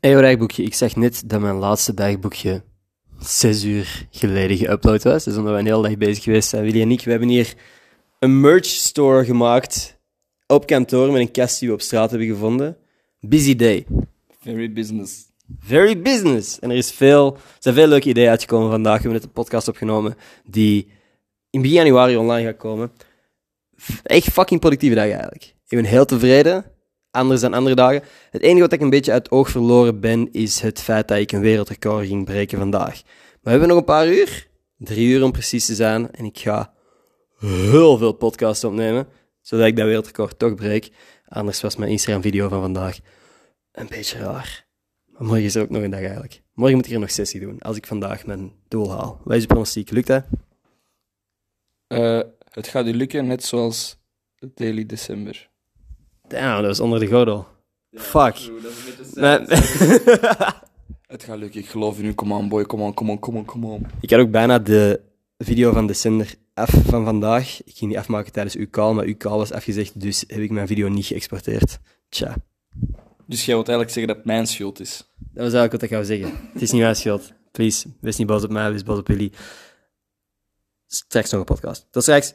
Jouw dagboekje. Ik zeg net dat mijn laatste dagboekje zes uur geleden geüpload was. Dus omdat we een hele dag bezig geweest zijn, Willy en ik. We hebben hier een merch store gemaakt op kantoor met een kast die we op straat hebben gevonden. Busy day. Very business. Very business. En er, is veel, er zijn veel leuke ideeën uitgekomen vandaag. We hebben net een podcast opgenomen die in begin januari online gaat komen. Echt fucking productieve dag eigenlijk. Ik ben heel tevreden. Anders dan andere dagen. Het enige wat ik een beetje uit het oog verloren ben, is het feit dat ik een wereldrecord ging breken vandaag. Maar we hebben nog een paar uur. Drie uur om precies te zijn. En ik ga heel veel podcasts opnemen. Zodat ik dat wereldrecord toch breek. Anders was mijn Instagram-video van vandaag een beetje raar. Maar morgen is er ook nog een dag eigenlijk. Morgen moet ik hier nog sessie doen, als ik vandaag mijn doel haal. Wat is je pronostiek? Lukt dat? Eh, het gaat u lukken, net zoals Daily December. Damn, dat was onder de gordel. Fuck. Nee. Het gaat lukken, ik geloof in u. Come on, boy, come on, come on, come on, come on. ik had ook bijna de video van december af van vandaag. Ik ging die afmaken tijdens uw call, maar uw call was afgezegd, dus heb ik mijn video niet geëxporteerd. Tja, Dus jij wilt eigenlijk zeggen dat het mijn schuld is. dat was eigenlijk wat ik wou zeggen. Het is niet mijn schuld. Please, wees niet boos op mij, wees boos op jullie. Straks nog een podcast. Tot straks.